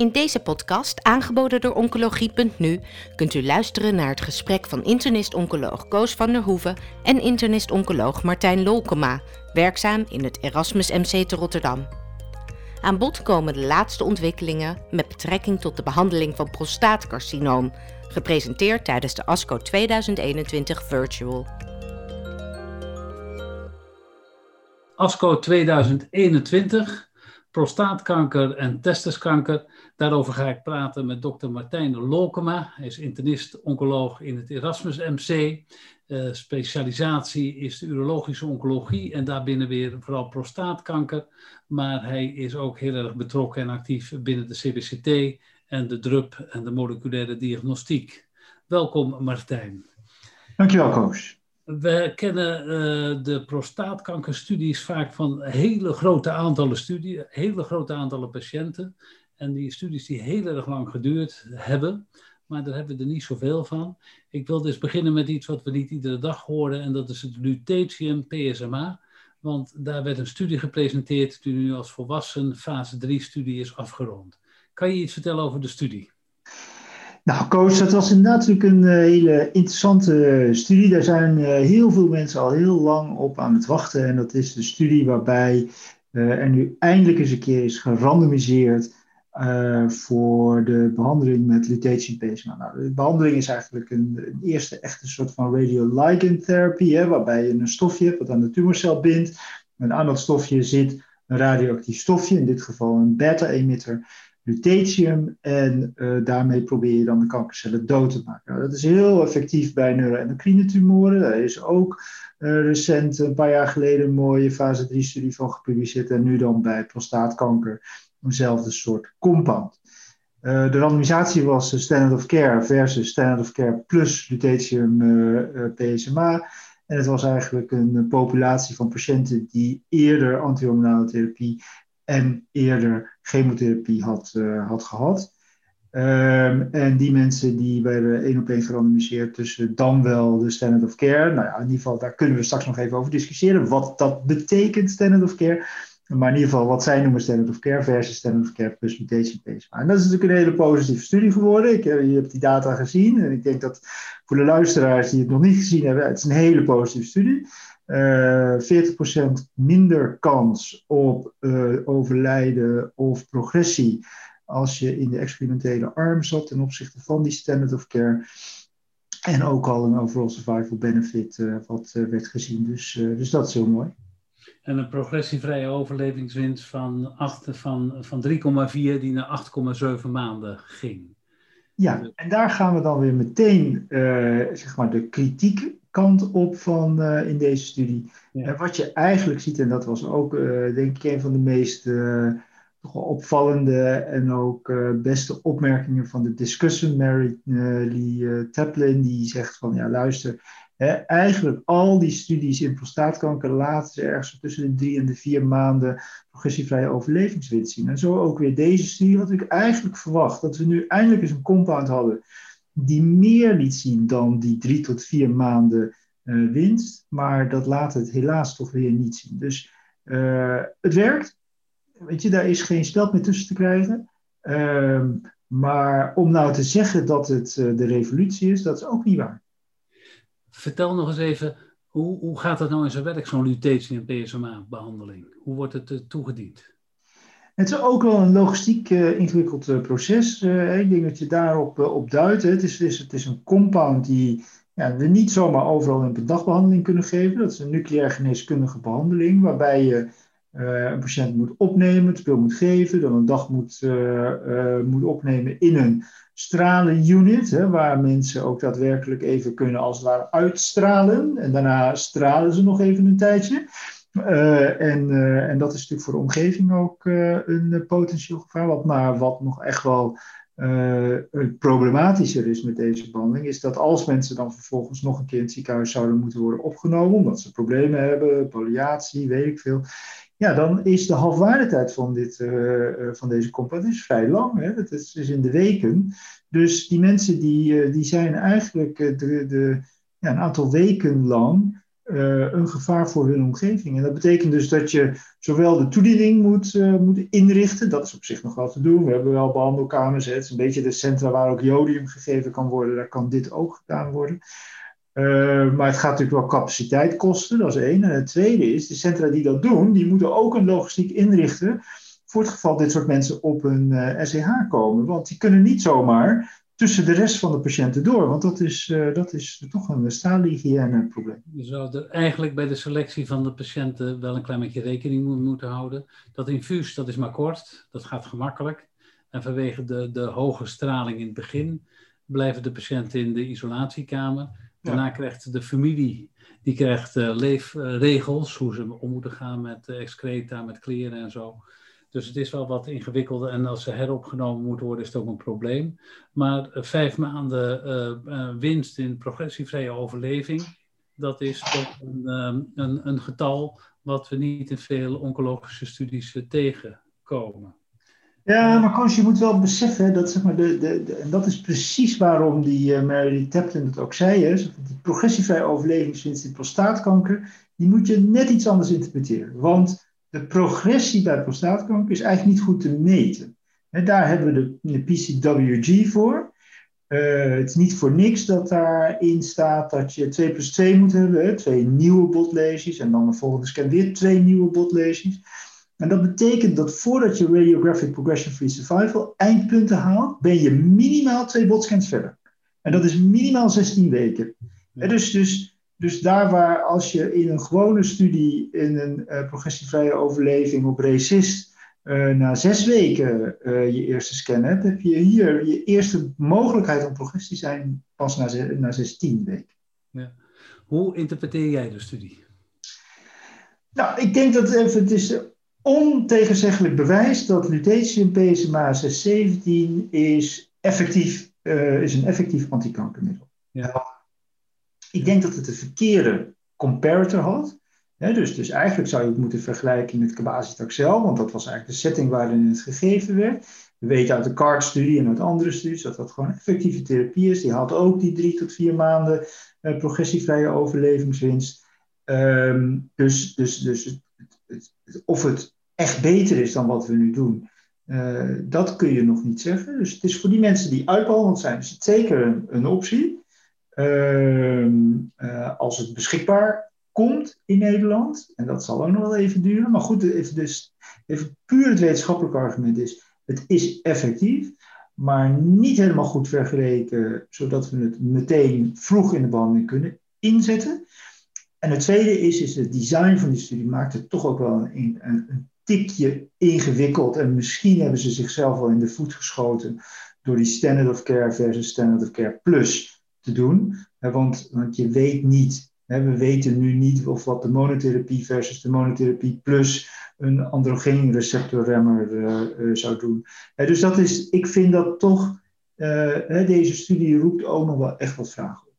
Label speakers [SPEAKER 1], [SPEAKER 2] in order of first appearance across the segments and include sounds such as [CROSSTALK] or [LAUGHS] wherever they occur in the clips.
[SPEAKER 1] In deze podcast, aangeboden door Oncologie.nu, kunt u luisteren naar het gesprek van internist-oncoloog Koos van der Hoeven en internist-oncoloog Martijn Lolkema, werkzaam in het Erasmus MC te Rotterdam. Aan bod komen de laatste ontwikkelingen met betrekking tot de behandeling van prostaatcarcinoom, gepresenteerd tijdens de ASCO 2021 Virtual.
[SPEAKER 2] ASCO 2021 prostaatkanker en testiskanker. Daarover ga ik praten met dokter Martijn Lolkema. Hij is internist-oncoloog in het Erasmus MC. Uh, specialisatie is de urologische oncologie en daarbinnen weer vooral prostaatkanker. Maar hij is ook heel erg betrokken en actief binnen de CBCT en de DRUP en de moleculaire diagnostiek. Welkom Martijn.
[SPEAKER 3] Dankjewel Koos.
[SPEAKER 2] We kennen uh, de prostaatkankerstudies vaak van hele grote aantallen studie, hele grote aantallen patiënten. En die studies die heel erg lang geduurd hebben, maar daar hebben we er niet zoveel van. Ik wil dus beginnen met iets wat we niet iedere dag horen, en dat is het lutetium PSMA. Want daar werd een studie gepresenteerd die nu als volwassen fase 3 studie is afgerond. Kan je iets vertellen over de studie?
[SPEAKER 3] Nou, Koos, dat was natuurlijk een uh, hele interessante eh, studie. Daar zijn uh, heel veel mensen al heel lang op aan het wachten. En dat is de studie waarbij er nu eindelijk eens een keer is gerandomiseerd voor de behandeling met lutetium PSMA. Nou, de behandeling is eigenlijk een, eerste echte soort van radioligand therapie, waarbij je een stofje hebt wat aan de tumorcel bindt. En aan dat stofje zit een radioactief stofje, in dit geval een beta-emitter lutetium en uh, daarmee probeer je dan de kankercellen dood te maken. Nou, dat is heel effectief bij neuroendocrine tumoren. Daar is ook uh, recent, een paar jaar geleden, een mooie fase 3-studie van gepubliceerd. En nu dan bij prostaatkanker eenzelfde soort compound. Uh, de randomisatie was standard of care versus standard of care plus lutetium PSMA. En het was eigenlijk een populatie van patiënten die eerder antihormonale therapie en eerder chemotherapie had, had gehad. Um, en die mensen die werden één op één gerandomiseerd tussen dan wel de standard of care. Nou ja, in ieder geval, daar kunnen we straks nog even over discussiëren. Wat dat betekent, standard of care. Maar in ieder geval, wat zij noemen standard of care versus standard of care plus mutation PSMA. En dat is natuurlijk een hele positieve studie geworden. Ik, je hebt die data gezien. En ik denk dat voor de luisteraars die het nog niet gezien hebben, het is een hele positieve studie. Uh, eh, 40% minder kans op uh, overlijden of progressie als je in de experimentele arm zat ten opzichte van die standard of care. En ook al een overall survival benefit wat werd gezien. Dus, dus dat is heel mooi.
[SPEAKER 2] En een progressievrije overlevingswinst van, van, van 3,4 die naar 8,7 maanden ging.
[SPEAKER 3] Ja, en daar gaan we dan weer meteen zeg maar de kritiek kant op van uh, in deze studie. En wat je eigenlijk ziet, en dat was ook uh, denk ik een van de meest uh, opvallende en ook beste opmerkingen van de discussion, Mary Lee Taplin, die zegt van ja luister, hè, eigenlijk al die studies in prostaatkanker laten ze ergens tussen de drie en de vier maanden progressievrije overlevingswinst zien. En zo ook weer deze studie had ik eigenlijk verwacht, dat we nu eindelijk eens een compound hadden die meer liet zien dan die drie tot vier maanden uh, winst. Maar dat laat het helaas toch weer niet zien. Dus uh, het werkt. Weet je, daar is geen speld meer tussen te krijgen. Uh, maar om nou te zeggen dat het uh, de revolutie is, dat is ook niet waar.
[SPEAKER 2] Vertel nog eens even, hoe, hoe gaat dat nou in zijn werk, zo'n lutetium en PSMA-behandeling? Hoe wordt het toegediend?
[SPEAKER 3] Het is ook wel een logistiek uh, ingewikkeld uh, proces. Ik denk dat je daarop op duidt. Het is, is, het is een compound die ja, we niet zomaar overal een dagbehandeling kunnen geven. Dat is een nucleair geneeskundige behandeling, waarbij je een patiënt moet opnemen, het spul moet geven, dan een dag moet, moet opnemen in een stralenunit, hè, waar mensen ook daadwerkelijk even kunnen als het ware uitstralen. En daarna stralen ze nog even een tijdje. Uh, en, uh, en dat is natuurlijk voor de omgeving ook uh, een potentieel gevaar. Wat, maar wat nog echt wel problematischer is met deze behandeling, is dat als mensen dan vervolgens nog een keer in het ziekenhuis zouden moeten worden opgenomen, omdat ze problemen hebben, polyatie, weet ik veel. Ja, dan is de halfwaardetijd van, dit, van deze compound vrij lang. Hè? Dat is, in de weken. Dus die mensen die, die zijn eigenlijk de, de, ja, een aantal weken lang een gevaar voor hun omgeving. En dat betekent dus dat je zowel de toediening moet, uh, moet inrichten, dat is op zich nog wel te doen. We hebben wel behandelkamers, het is een beetje de centra waar ook jodium gegeven kan worden, daar kan dit ook gedaan worden. Uh, maar het gaat natuurlijk wel capaciteit kosten, dat is één. En het tweede is, de centra die dat doen, die moeten ook een logistiek inrichten voor het geval dit soort mensen op een SEH komen. Want die kunnen niet zomaar tussen de rest van de patiënten door. Want dat is, uh, dat is toch een staalhygiëne probleem.
[SPEAKER 2] Je zou er eigenlijk bij de selectie van de patiënten wel een klein beetje rekening moeten houden. Dat infuus, dat is maar kort, dat gaat gemakkelijk. En vanwege de, de hoge straling in het begin blijven de patiënten in de isolatiekamer. Daarna ja. krijgt de familie die krijgt uh, leefregels, hoe ze om moeten gaan met excreta, met kleren en zo. Dus het is wel wat ingewikkelder en als ze heropgenomen moeten worden, is het ook een probleem. Maar uh, vijf maanden winst in progressievrije overleving, dat is toch een, een, een, getal wat we niet in veel oncologische studies tegenkomen.
[SPEAKER 3] Ja, maar Koos, je moet wel beseffen dat, zeg maar, de, de, en dat is precies waarom die uh, Mary Tapton het ook zei, hè, die progressievrije overlevingswinst in prostaatkanker, die moet je net iets anders interpreteren. Want de progressie bij prostaatkanker is eigenlijk niet goed te meten. En daar hebben we de, de PCWG voor. Uh, het is niet voor niks dat daarin staat dat je 2 plus 2 moet hebben, twee nieuwe botlesies en dan de volgende scan weer twee nieuwe botlesies. En dat betekent dat voordat je radiographic progression-free survival eindpunten haalt, ben je minimaal twee botscans verder. En dat is minimaal 16 weken. Dus, dus dus daar waar als je in een gewone studie in een uh, progressievrije overleving op resist uh, na zes weken uh, je eerste scan hebt, heb je hier je eerste mogelijkheid om progressie zijn pas na, na 16 weken.
[SPEAKER 2] Ja. Hoe interpreteer jij de studie?
[SPEAKER 3] Nou, ik denk dat even, het is ontegenzeggelijk bewijs dat lutetium PSMA 617 is, effectief, is een effectief antikankermiddel. Ja. Ik denk dat het de verkeerde comparator had. dus, dus eigenlijk zou je het moeten vergelijken met cabazitaxel, want dat was eigenlijk de setting waarin het gegeven werd. We weten uit de CARD-studie en uit andere studies dat dat gewoon effectieve therapie is. Die had ook die drie tot vier maanden uh, progressievrije overlevingswinst. Um, dus dus, dus het, of het echt beter is dan wat we nu doen, uh, dat kun je nog niet zeggen. Dus het is voor die mensen die uitbehandeld zijn, is het zeker een, optie. Uh, als het beschikbaar komt in Nederland, en dat zal ook nog wel even duren, maar goed, even, dus, puur het wetenschappelijke argument is, het is effectief, maar niet helemaal goed vergeleken, zodat we het meteen vroeg in de behandeling kunnen inzetten. En het tweede is, is het design van die studie maakt het toch ook wel een, een, een tikje ingewikkeld. En misschien hebben ze zichzelf wel in de voet geschoten door die standard of care versus standard of care plus te doen. Want, want je weet niet, we weten nu niet of wat de monotherapie versus de monotherapie plus een androgeenreceptorremmer uh, zou doen. dus dat is, ik vind dat toch, uh, deze studie roept ook nog wel echt wat vragen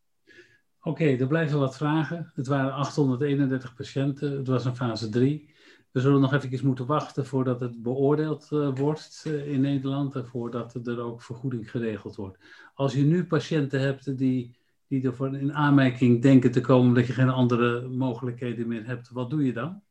[SPEAKER 2] Oké, er blijven wat vragen. Het waren 831 patiënten, het was een fase 3. We zullen nog even moeten wachten voordat het beoordeeld uh, wordt uh, in Nederland en voordat er ook vergoeding geregeld wordt. Als je nu patiënten hebt die, die ervoor in aanmerking denken te komen dat je geen andere mogelijkheden meer hebt, wat doe je dan?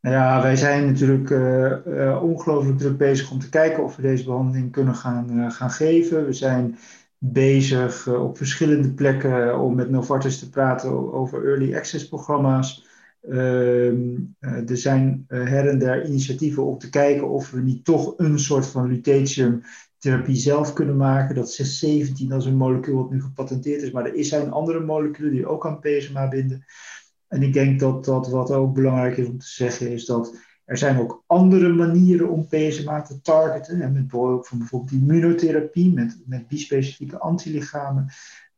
[SPEAKER 3] Nou ja, wij zijn natuurlijk uh, ongelooflijk druk bezig om te kijken of we deze behandeling kunnen gaan, gaan geven. We zijn bezig op verschillende plekken om met Novartis te praten over early access programma's. Ehm, eh, er zijn eh, her en der initiatieven om te kijken of we niet toch een soort van lutetiumtherapie zelf kunnen maken. Dat 617 als een molecuul wat nu gepatenteerd is, maar er zijn andere moleculen die ook aan PSMA binden. En ik denk dat, dat wat ook belangrijk is om te zeggen is dat er zijn ook andere manieren om PSMA te targeten. En met behulp van bijvoorbeeld immunotherapie, met, met bispecifieke antilichamen.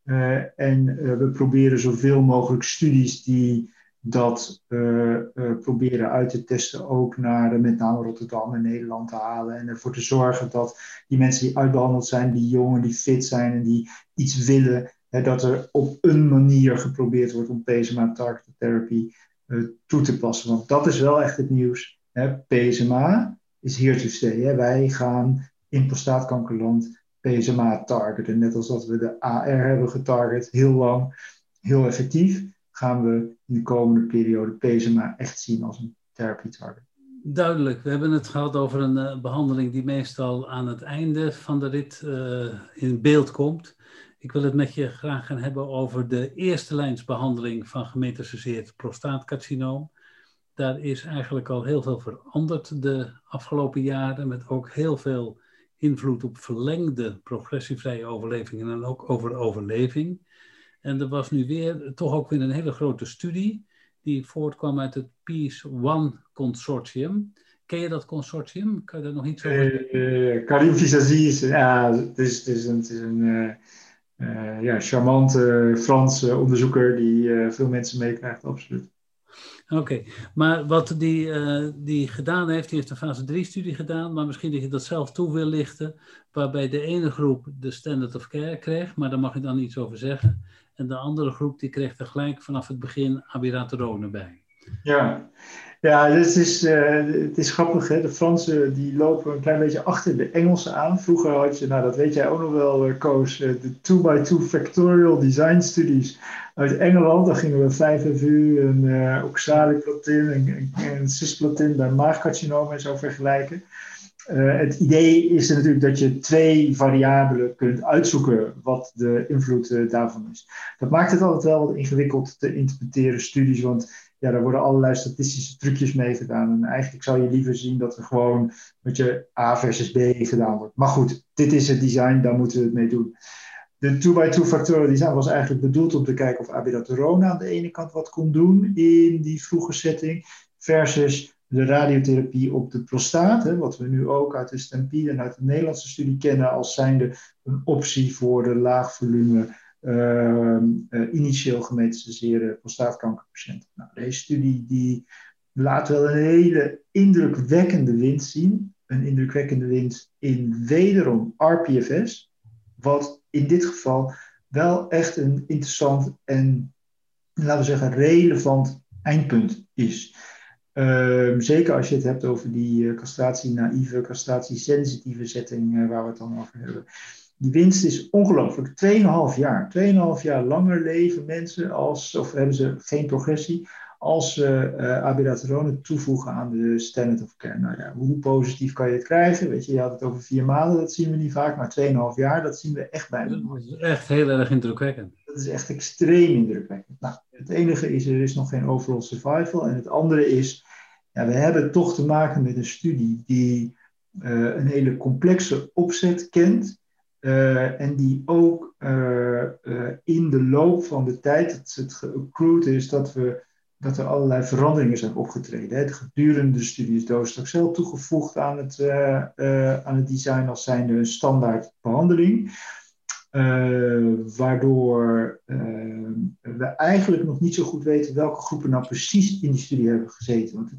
[SPEAKER 3] Uh, en we proberen zoveel mogelijk studies die dat uh, proberen uit te testen ook naar met name Rotterdam en Nederland te halen. En ervoor te zorgen dat die mensen die uitbehandeld zijn, die jongen, die fit zijn en die iets willen, dat er op een manier geprobeerd wordt om PSMA targeted therapy uh, toe te passen. Want dat is wel echt het nieuws. PSMA is here to stay. Hè. Wij gaan in prostaatkankerland PSMA targeten. Net als dat we de AR hebben getarget, heel lang, heel effectief gaan we in de komende periode PSMA echt zien als een therapie target.
[SPEAKER 2] Duidelijk. We hebben het gehad over een uh, behandeling die meestal aan het einde van de rit uh, in beeld komt. Ik wil het met je graag gaan hebben over de eerste lijnsbehandeling van gemetastaseerd prostaatcarcinoom. Daar is eigenlijk al heel veel veranderd de afgelopen jaren, met ook heel veel invloed op verlengde progressievrije overleving en ook over overleving. En er was nu weer toch ook weer een hele grote studie die voortkwam uit het Peace One Consortium. Ken je dat consortium? Kan je daar nog iets over
[SPEAKER 3] zeggen? Uh, Karim ja, het is, het is een, het is een uh, uh, ja, charmante Franse onderzoeker die veel mensen meekrijgt, absoluut.
[SPEAKER 2] Oké, maar wat die, uh, die gedaan heeft, die heeft een fase 3-studie gedaan, maar misschien dat je dat zelf toe wil lichten, waarbij de ene groep de standard of care kreeg, maar daar mag je dan iets over zeggen, en de andere groep die kreeg er gelijk vanaf het begin abiraterone bij.
[SPEAKER 3] Ja, ja het, is, uh, het is grappig. Hè? De Fransen die lopen een klein beetje achter de Engelsen aan. Vroeger had je, nou dat weet jij ook nog wel, uh, Koos, uh, de 2x2 factorial design studies uit Engeland. Daar gingen we 5FU en uh, oxaliplatin en, en cisplatin bij maagcarcinoom en zo vergelijken. Het idee is natuurlijk dat je twee variabelen kunt uitzoeken wat de invloed daarvan is. Dat maakt het altijd wel wat ingewikkeld te interpreteren studies, want ja, daar worden allerlei statistische trucjes mee gedaan. En eigenlijk zou je liever zien dat er gewoon met je A versus B gedaan wordt. Maar goed, dit is het design, daar moeten we het mee doen. De 2x2 factorial design was eigenlijk bedoeld om te kijken of abiraterone aan de ene kant wat kon doen in die vroege setting, versus de radiotherapie op de prostaat, hè, wat we nu ook uit de Stampede en uit de Nederlandse studie kennen als zijnde een optie voor de laag uh, uh, initieel gemetastaseerde prostaatkankerpatiënten. Nou, deze studie die laat wel een hele indrukwekkende winst zien. Een indrukwekkende winst in wederom RPFS, wat in dit geval wel echt een interessant en, laten we zeggen, relevant eindpunt is. Um, zeker als je het hebt over die uh, castratie-naïeve, castratie-sensitieve setting uh, waar we het dan over hebben. Die winst is ongelooflijk. 2,5 jaar. 2,5 jaar langer leven mensen als, of hebben ze geen progressie, als ze uh, abiraterone toevoegen aan de standard of care. Nou ja, hoe positief kan je het krijgen? Weet je, je had het over vier maanden, dat zien we niet vaak, maar 2,5 jaar, dat zien we echt bijna.
[SPEAKER 2] Dat is echt heel erg indrukwekkend.
[SPEAKER 3] Dat is echt extreem indrukwekkend. Nou, het enige is, er is nog geen overall survival. En het andere is, ja, we hebben toch te maken met een studie die uh, een hele complexe opzet kent. Uh, en die ook uh, in de loop van de tijd, dat het geaccrued is, dat, we, dat er allerlei veranderingen zijn opgetreden. Hè. Gedurende de studie is doosdoxel toegevoegd aan het, aan het design als zijnde een standaard behandeling. Waardoor we eigenlijk nog niet zo goed weten welke groepen nou precies in die studie hebben gezeten. Want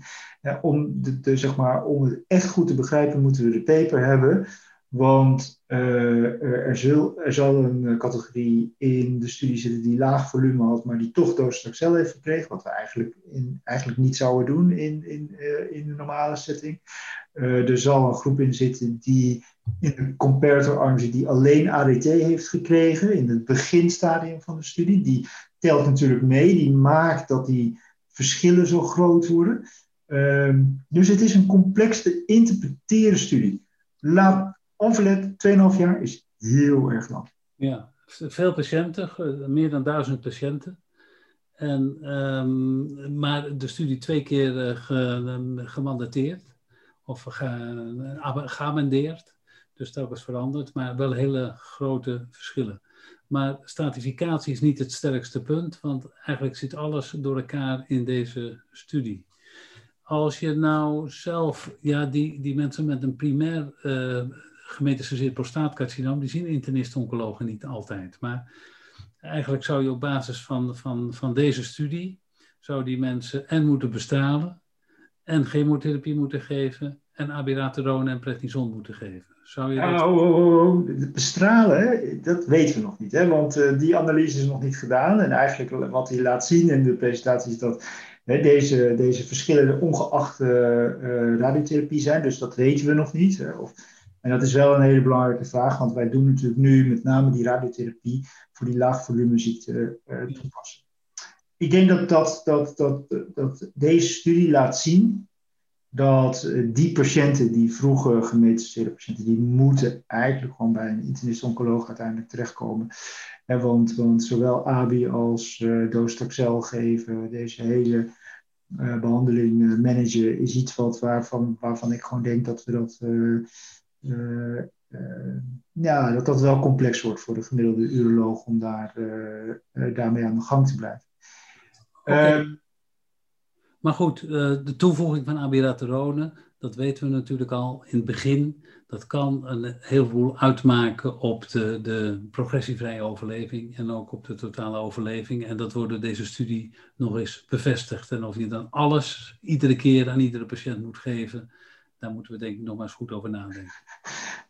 [SPEAKER 3] om, de, de, zeg maar, om het echt goed te begrijpen moeten we de paper hebben. Want er, zal, er zal een categorie in de studie zitten die laag volume had, maar die toch docetaxel heeft gekregen. Wat we eigenlijk, in, eigenlijk niet zouden doen in, in, in de normale setting. er zal een groep in zitten die in de comparator arm die alleen ADT heeft gekregen in het beginstadium van de studie. Die telt natuurlijk mee, die maakt dat die verschillen zo groot worden. Um, dus het is een complex te interpreteren studie. Laat onverlet, 2,5 jaar is heel erg lang.
[SPEAKER 2] Ja, veel patiënten, meer dan duizend patiënten. En, um, maar de studie twee keer uh, ge, gemandateerd of ge, geamendeerd. Dus dat was veranderd, maar wel hele grote verschillen. Maar stratificatie is niet het sterkste punt, want eigenlijk zit alles door elkaar in deze studie. Als je nou zelf, ja, die, die mensen met een primair gemetastaseerd prostaatcarcinoom, die zien internist-oncologen niet altijd. Maar eigenlijk zou je op basis van, van, van deze studie, zou die mensen en moeten bestralen, en chemotherapie moeten geven, en abiraterone en prednison moeten geven. Zou je
[SPEAKER 3] dat... oh, oh, oh. Bestralen, dat weten we nog niet. Hè? Want uh, die analyse is nog niet gedaan. En eigenlijk wat hij laat zien in de presentatie is dat hè, deze, deze verschillen ongeacht uh, radiotherapie zijn. Dus dat weten we nog niet. Hè? Of, en dat is wel een hele belangrijke vraag. Want wij doen natuurlijk nu met name die radiotherapie voor die laagvolumeziekte toepassen. ik denk dat, dat, dat, dat, dat deze studie laat zien dat die patiënten, die vroege gemetastaseerde patiënten, die moeten eigenlijk gewoon bij een internist-oncoloog uiteindelijk terechtkomen. want, want zowel ABI als uh, geven, deze hele uh, behandeling uh, managen, is iets wat, waarvan, waarvan ik gewoon denk dat we dat uh, ja, dat dat wel complex wordt voor de gemiddelde uroloog om daar, uh, daarmee aan de gang te blijven.
[SPEAKER 2] Okay. Maar goed, de toevoeging van abiraterone, dat weten we natuurlijk al in het begin. Dat kan een heleboel uitmaken op de, de progressievrije overleving en ook op de totale overleving. En dat wordt door deze studie nog eens bevestigd. En of je dan alles iedere keer aan iedere patiënt moet geven, daar moeten we denk ik nog eens goed over nadenken. [LAUGHS]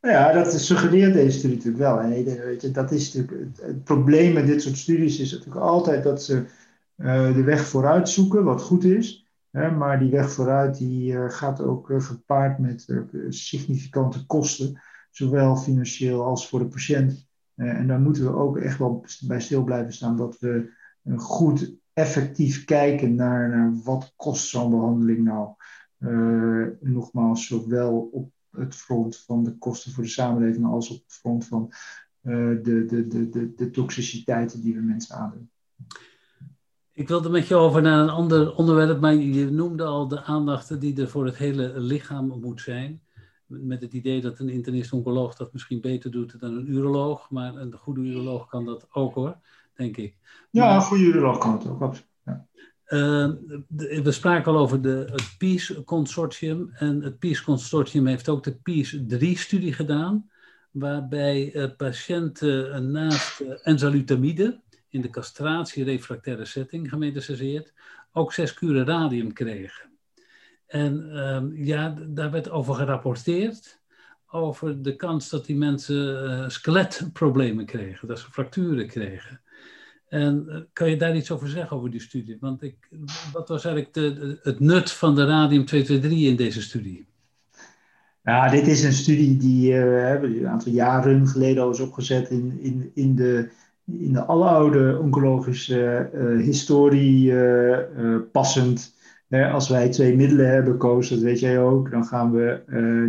[SPEAKER 3] Nou ja, dat suggereert deze studie natuurlijk wel. En weet je, dat is natuurlijk, het probleem met dit soort studies is natuurlijk altijd dat ze uh, de weg vooruit zoeken, wat goed is. Hè, maar die weg vooruit die, uh, gaat ook uh, gepaard met significante kosten, zowel financieel als voor de patiënt. en daar moeten we ook echt wel bij stil blijven staan dat we goed effectief kijken naar, naar wat kost zo'n behandeling nou. Nogmaals, zowel op het front van de kosten voor de samenleving als op het front van uh, de, de, de, de, de toxiciteiten die we mensen aandoen.
[SPEAKER 2] Ik wilde met je over naar een ander onderwerp, maar je noemde al de aandacht die er voor het hele lichaam moet zijn. Met het idee dat een internist-oncoloog dat misschien beter doet dan een uroloog, maar een goede uroloog kan dat ook hoor, denk ik.
[SPEAKER 3] Ja, een goede uroloog kan het ook, absoluut.
[SPEAKER 2] Uh, we spraken al over de, het PEACE Consortium. En het PEACE Consortium heeft ook de PEACE 3-studie gedaan. Waarbij uh, patiënten naast uh, enzalutamide in de castratie-refractaire setting gemetastaseerd ook zes kuren radium kregen. En ehm, ja, daar werd over gerapporteerd. Over de kans dat die mensen skeletproblemen kregen, dat ze fracturen kregen. En eh, kan je daar iets over zeggen, over die studie? Want ik, wat was eigenlijk de, het nut van de radium-223 in deze studie?
[SPEAKER 3] Ja, dit is een studie die uh, een aantal jaren geleden al opgezet in, in, in, de, in de aloude oncologische uh, historie passend. als wij twee middelen hebben, Koos, dat weet jij ook, dan gaan we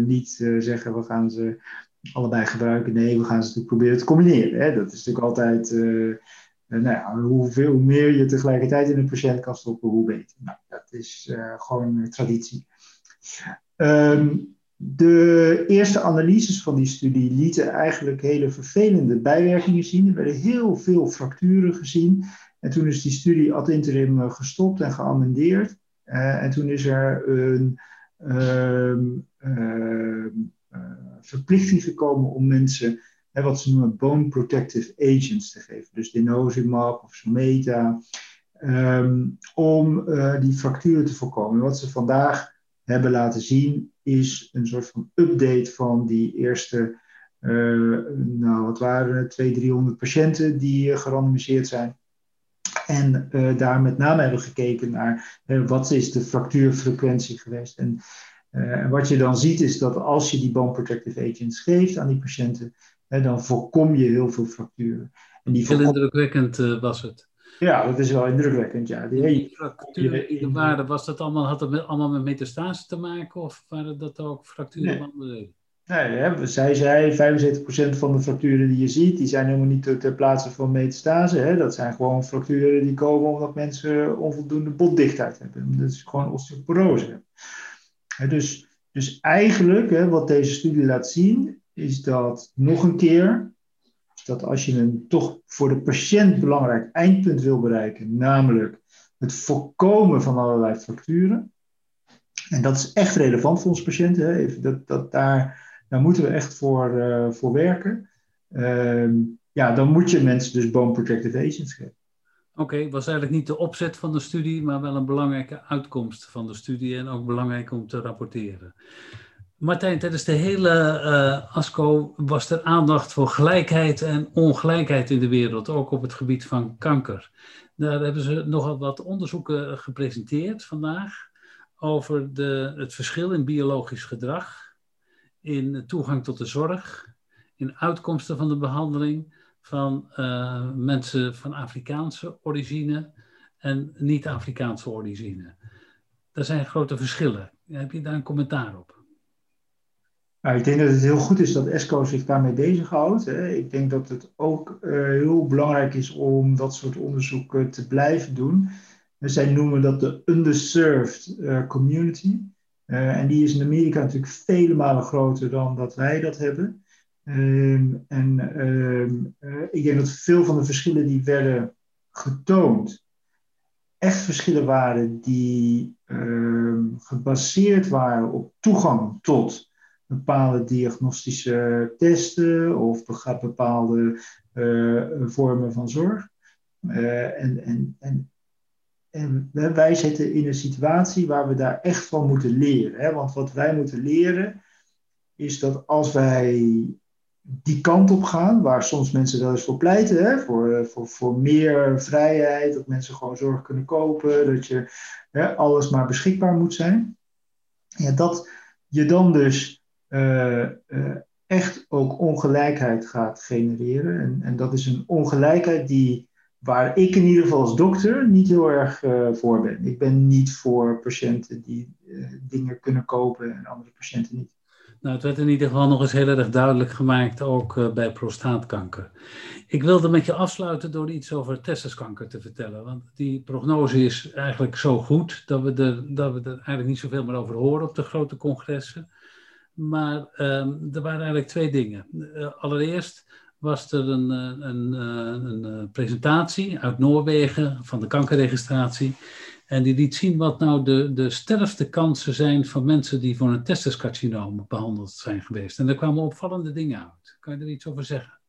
[SPEAKER 3] niet zeggen we gaan ze allebei gebruiken. Nee, we gaan ze natuurlijk proberen te combineren. Hè? Dat is natuurlijk altijd nou ja, hoeveel, hoe meer je tegelijkertijd in een patiënt kan stoppen, hoe beter. Nou, dat is uh, gewoon traditie. Um, de eerste analyses van die studie lieten eigenlijk hele vervelende bijwerkingen zien. Er werden heel veel fracturen gezien. En toen is die studie ad interim eh, gestopt en geamendeerd. En toen is er een um, uh, verplichting gekomen om mensen wat ze noemen bone protective agents te geven. Dus denosumab of Someta. Um, om uh, die fracturen te voorkomen. Wat ze vandaag hebben laten zien is een soort van update van die eerste, uh, nou wat waren het, 200, 300 patiënten die uh, gerandomiseerd zijn. En daar met name hebben gekeken naar wat is de fractuurfrequentie geweest. En wat je dan ziet is dat als je die bone protective agents geeft aan die patiënten, dan voorkom je heel veel fracturen.
[SPEAKER 2] En die heel indrukwekkend uh, was het.
[SPEAKER 3] Ja, dat is wel indrukwekkend, ja.
[SPEAKER 2] Die, die fracturen waren, was dat allemaal, had dat met, allemaal met metastase te maken? Of waren dat ook fracturen van
[SPEAKER 3] nee. Nee, hè, zij zei 75% van de fracturen die je ziet, die zijn helemaal niet ter, ter plaatse van metastase. Hè. Dat zijn gewoon fracturen die komen omdat mensen onvoldoende botdichtheid hebben. Dat is gewoon osteoporose. Dus, dus eigenlijk, hè, wat deze studie laat zien, is dat nog een keer, dat als je een toch voor de patiënt belangrijk eindpunt wil bereiken, namelijk het voorkomen van allerlei fracturen, en dat is echt relevant voor onze patiënten, hè? Even dat, dat daar, daar moeten we echt voor, uh, voor werken. Uh, ja, dan moet je mensen dus bone protective agents geven.
[SPEAKER 2] Oké, okay, was eigenlijk niet de opzet van de studie, maar wel een belangrijke uitkomst van de studie en ook belangrijk om te rapporteren. Martijn, tijdens de hele uh, ASCO was er aandacht voor gelijkheid en ongelijkheid in de wereld, ook op het gebied van kanker. Daar hebben ze nogal wat onderzoeken gepresenteerd vandaag over de, het verschil in biologisch gedrag, in toegang tot de zorg, in uitkomsten van de behandeling van uh, mensen van Afrikaanse origine en niet-Afrikaanse origine. Er zijn grote verschillen. Heb je daar een commentaar op?
[SPEAKER 3] Nou, ik denk dat het heel goed is dat ESCO zich daarmee bezighoudt. Ik denk dat het ook uh, heel belangrijk is om dat soort onderzoeken te blijven doen. Zij noemen dat de underserved uh, community. Uh, en die is in Amerika natuurlijk vele malen groter dan dat wij dat hebben. Ehm, en uh, ik denk dat veel van de verschillen die werden getoond, echt verschillen waren die ehm, gebaseerd waren op toegang tot bepaalde diagnostische testen of bepaalde uh, vormen van zorg. Uh, en, en, en, en wij zitten in een situatie waar we daar echt van moeten leren. Hè? Want wat wij moeten leren is dat als wij die kant op gaan, waar soms mensen wel eens voor pleiten, hè? Voor, eh, voor, voor meer vrijheid, dat mensen gewoon zorg kunnen kopen, dat je hè, alles maar beschikbaar moet zijn. Ja, dat je dan dus echt ook ongelijkheid gaat genereren. En, en dat is een ongelijkheid die, waar ik in ieder geval als dokter niet heel erg uh, voor ben. Ik ben niet voor patiënten die dingen kunnen kopen en andere patiënten niet.
[SPEAKER 2] Nou, het werd in ieder geval nog eens heel erg duidelijk gemaakt, ook bij prostaatkanker. Ik wilde met je afsluiten door iets over testiskanker te vertellen. Want die prognose is eigenlijk zo goed dat we er, dat we er eigenlijk niet zoveel meer over horen op de grote congressen. Maar um, er waren eigenlijk twee dingen. Uh, allereerst was er een, een, een, een, presentatie uit Noorwegen van de kankerregistratie. En die liet zien wat nou de, de sterftekansen zijn van mensen die voor een testiscarcinoom behandeld zijn geweest. En er kwamen opvallende dingen uit. Kan je er iets over zeggen?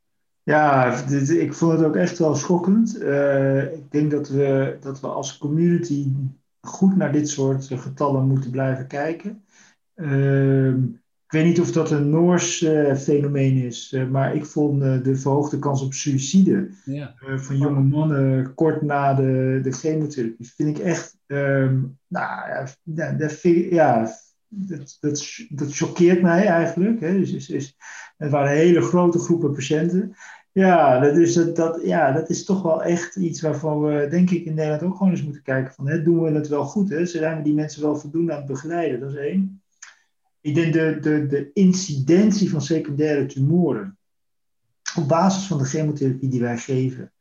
[SPEAKER 3] Ja, dit, ik vond het ook echt wel schokkend. Ik denk dat we, dat we als community goed naar dit soort getallen moeten blijven kijken. Uh, ik weet niet of dat een Noors uh, fenomeen is, uh, maar ik vond uh, de verhoogde kans op suïcide ja. van jonge mannen kort na de, de chemotherapie, vind ik echt, um, nou ja, dat, dat, ja, dat, dat, dat choqueert mij eigenlijk. Hè. Dus, is, is, het waren hele grote groepen patiënten. Ja, dat is, dat, dat, ja, dat is toch wel echt iets waarvan we, denk ik, in Nederland ook gewoon eens moeten kijken van, hè, doen we het wel goed? Hè? Zijn we die mensen wel voldoende aan het begeleiden? Dat is één. Ik denk de, de, de incidentie van secundaire tumoren op basis van de chemotherapie die wij geven,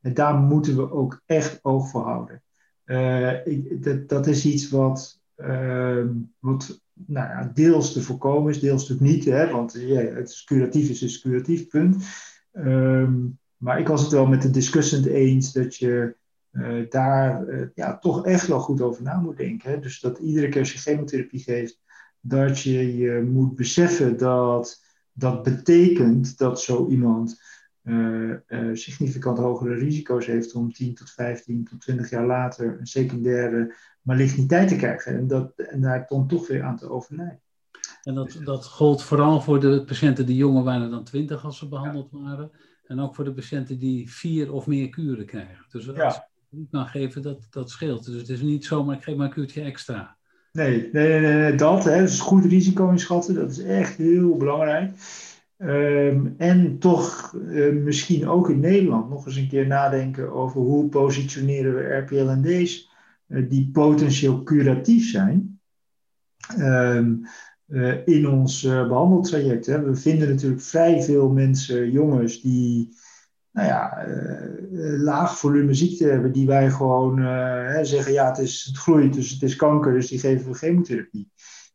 [SPEAKER 3] en daar moeten we ook echt oog voor houden. Uh, ik, dat, dat is iets wat, uh, wat nou ja, deels te voorkomen is, deels natuurlijk niet, hè, want ja, het is curatief is, is curatief, punt. Um, maar ik was het wel met de discussant eens dat je uh, daar ja, toch echt wel goed over na moet denken. Hè. Dus dat iedere keer als je chemotherapie geeft, dat je je moet beseffen dat dat betekent dat zo iemand uh, uh, significant hogere risico's heeft om 10 tot 15 tot 20 jaar later een secundaire maligniteit te krijgen. En, dat, en daar dan toch weer aan te overlijden.
[SPEAKER 2] En dat, dat gold vooral voor de patiënten die jonger waren dan 20 als ze behandeld ja. waren. En ook voor de patiënten die vier of meer kuren krijgen. Dus als ja. je niet kan geven, dat, dat scheelt. Dus het is niet zomaar, ik geef maar een kuurtje extra.
[SPEAKER 3] Nee, nee, nee, dat. Hè, goed risico inschatten, dat is echt heel belangrijk. Um, en toch uh, misschien ook in Nederland nog eens een keer nadenken over hoe positioneren we RPLND's uh, die potentieel curatief zijn um, uh, in ons behandeltraject. Hè. We vinden natuurlijk vrij veel mensen, jongens, die nou ja, uh, laag volume ziekte hebben, die wij gewoon uh, zeggen, ja, het, is, het groeit, dus het is kanker, dus die geven we chemotherapie.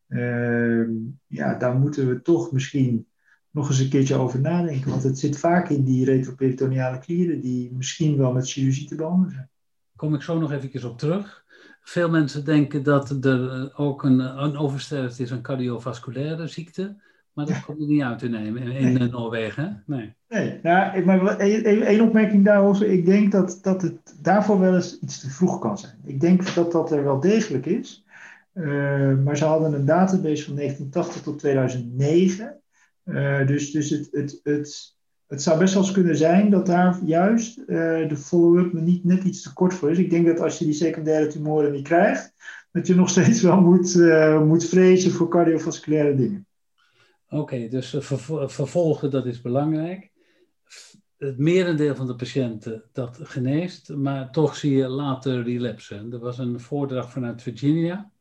[SPEAKER 3] Uh, ja, daar moeten we toch misschien nog eens een keertje over nadenken, want het zit vaak in die retroperitoneale klieren die misschien wel met chirurgie te behandelen zijn.
[SPEAKER 2] Kom ik zo nog even op terug. Veel mensen denken dat er ook een, een oversterfte is aan cardiovasculaire ziekte. Maar dat komt er niet uit te nemen in, nee. Noorwegen. Nee.
[SPEAKER 3] Nee, nou, maar één opmerking daarover. Ik denk dat, dat het daarvoor wel eens iets te vroeg kan zijn. Ik denk dat dat er wel degelijk is. Uh, maar ze hadden een database van 1980 tot 2009. Uh, dus dus het, het, het, het zou best wel eens kunnen zijn dat daar juist uh, de follow-up niet net iets te kort voor is. Ik denk dat als je die secundaire tumoren niet krijgt, dat je nog steeds wel moet, moet vrezen voor cardiovasculaire dingen.
[SPEAKER 2] Oké, dus vervolgen dat is belangrijk. het merendeel van de patiënten dat geneest, maar toch zie je later relapsen. Er was een voordracht vanuit Virginia.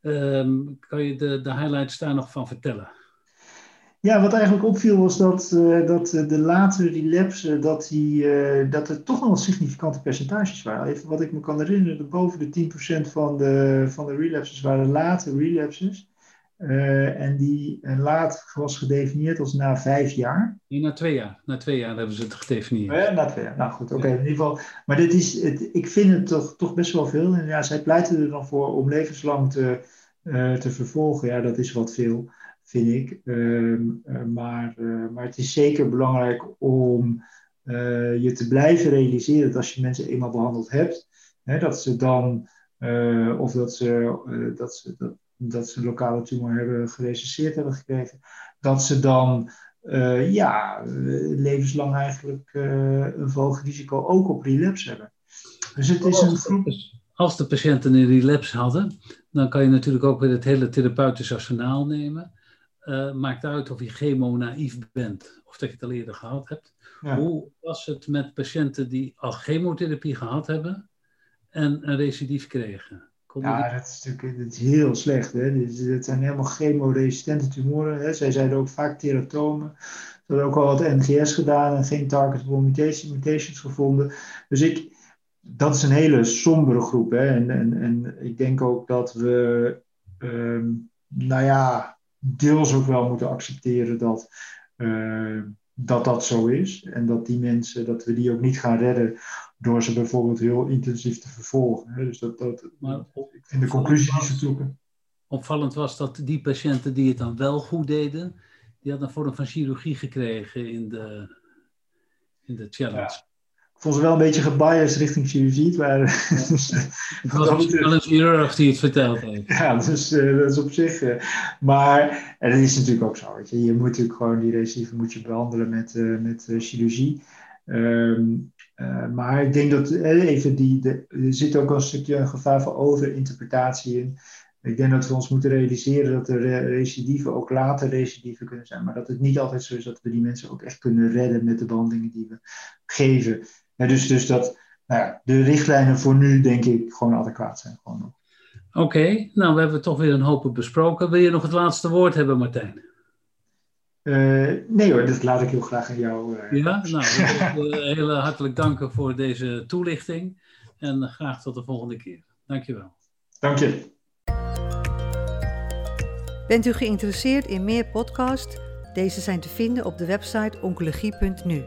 [SPEAKER 2] Ehm, kan je de, de highlights daar nog van vertellen?
[SPEAKER 3] Ja, wat eigenlijk opviel was dat, uh, dat de latere relapsen, dat, die, uh, dat er toch wel significante percentages waren. Even wat ik me kan herinneren, boven de 10% van de, van de relapses waren late relapses. Uh, en die laat was gedefinieerd als na vijf jaar.
[SPEAKER 2] Nee, na twee jaar. Na twee jaar hebben ze het gedefinieerd.
[SPEAKER 3] Ja, na twee jaar. Nou goed, oké. Okay, in ieder geval. Maar dit is, het, ik vind het toch, toch best wel veel. En ja, zij pleiten er dan voor om levenslang te, te vervolgen. Ja, dat is wat veel vind ik. Uh, maar, uh, maar het is zeker belangrijk om uh, je te blijven realiseren dat als je mensen eenmaal behandeld hebt, hè, dat ze dan, of dat ze, dat, ze, dat, dat ze lokale tumor hebben gerecenseerd hebben gekregen, dat ze dan ja, levenslang eigenlijk een verhoogd risico ook op relapse hebben. Dus het is een groep.
[SPEAKER 2] Als de patiënten een relapse hadden, dan kan je natuurlijk ook weer het hele therapeutisch arsenaal nemen uh, maakt uit of je chemo-naïef bent of dat je het al eerder gehad hebt. Hoe was het met patiënten die al chemotherapie gehad hebben en een recidief kregen?
[SPEAKER 3] Ja, dat is natuurlijk dat is heel slecht. Hè? Dus, het zijn helemaal chemoresistente tumoren. Hè? Zij zeiden ook vaak teratomen. Ze hadden ook al wat NGS gedaan en geen targetable mutation, mutations gevonden. Dus ik, dat is een hele sombere groep. Hè? En, en, en ik denk ook dat we, um, nou ja, deels ook wel moeten accepteren dat, uh, dat dat zo is. En dat die mensen, dat we die ook niet gaan redden door ze bijvoorbeeld heel intensief te vervolgen. Hè. Dus dat, dat, maar ik vind de conclusie niet zo zoeken.
[SPEAKER 2] Opvallend was dat die patiënten die het dan wel goed deden, die hadden een vorm van chirurgie gekregen in de, in de challenge
[SPEAKER 3] ik vond ze wel een beetje gebiased richting chirurgie. Maar,
[SPEAKER 2] het was misschien wel een chirurg die het verteld heeft. [LAUGHS]
[SPEAKER 3] Ja, dus uh, dat is op zich. Uh, maar, en dat is natuurlijk ook zo. Weet je. je moet natuurlijk gewoon die recidive moet je behandelen met, uh, met chirurgie. Um, maar ik denk dat even die, de, er zit ook een stukje gevaar van overinterpretatie in. Ik denk dat we ons moeten realiseren dat de recidieven ook later recidieven kunnen zijn. Maar dat het niet altijd zo is dat we die mensen ook echt kunnen redden met de behandelingen die we geven. Ja, dus, dus dat nou ja, de richtlijnen voor nu, denk ik, gewoon adequaat zijn. Oké,
[SPEAKER 2] okay, nou we hebben toch weer een hoop besproken. Wil je nog het laatste woord hebben, Martijn?
[SPEAKER 3] Uh, nee hoor, dat laat ik heel graag aan jou.
[SPEAKER 2] Uh, ja, nou, heel hartelijk danken voor deze toelichting. En graag tot de volgende keer. Dankjewel.
[SPEAKER 3] Dank je.
[SPEAKER 4] Bent u geïnteresseerd in meer podcasts? Deze zijn te vinden op de website oncologie.nu.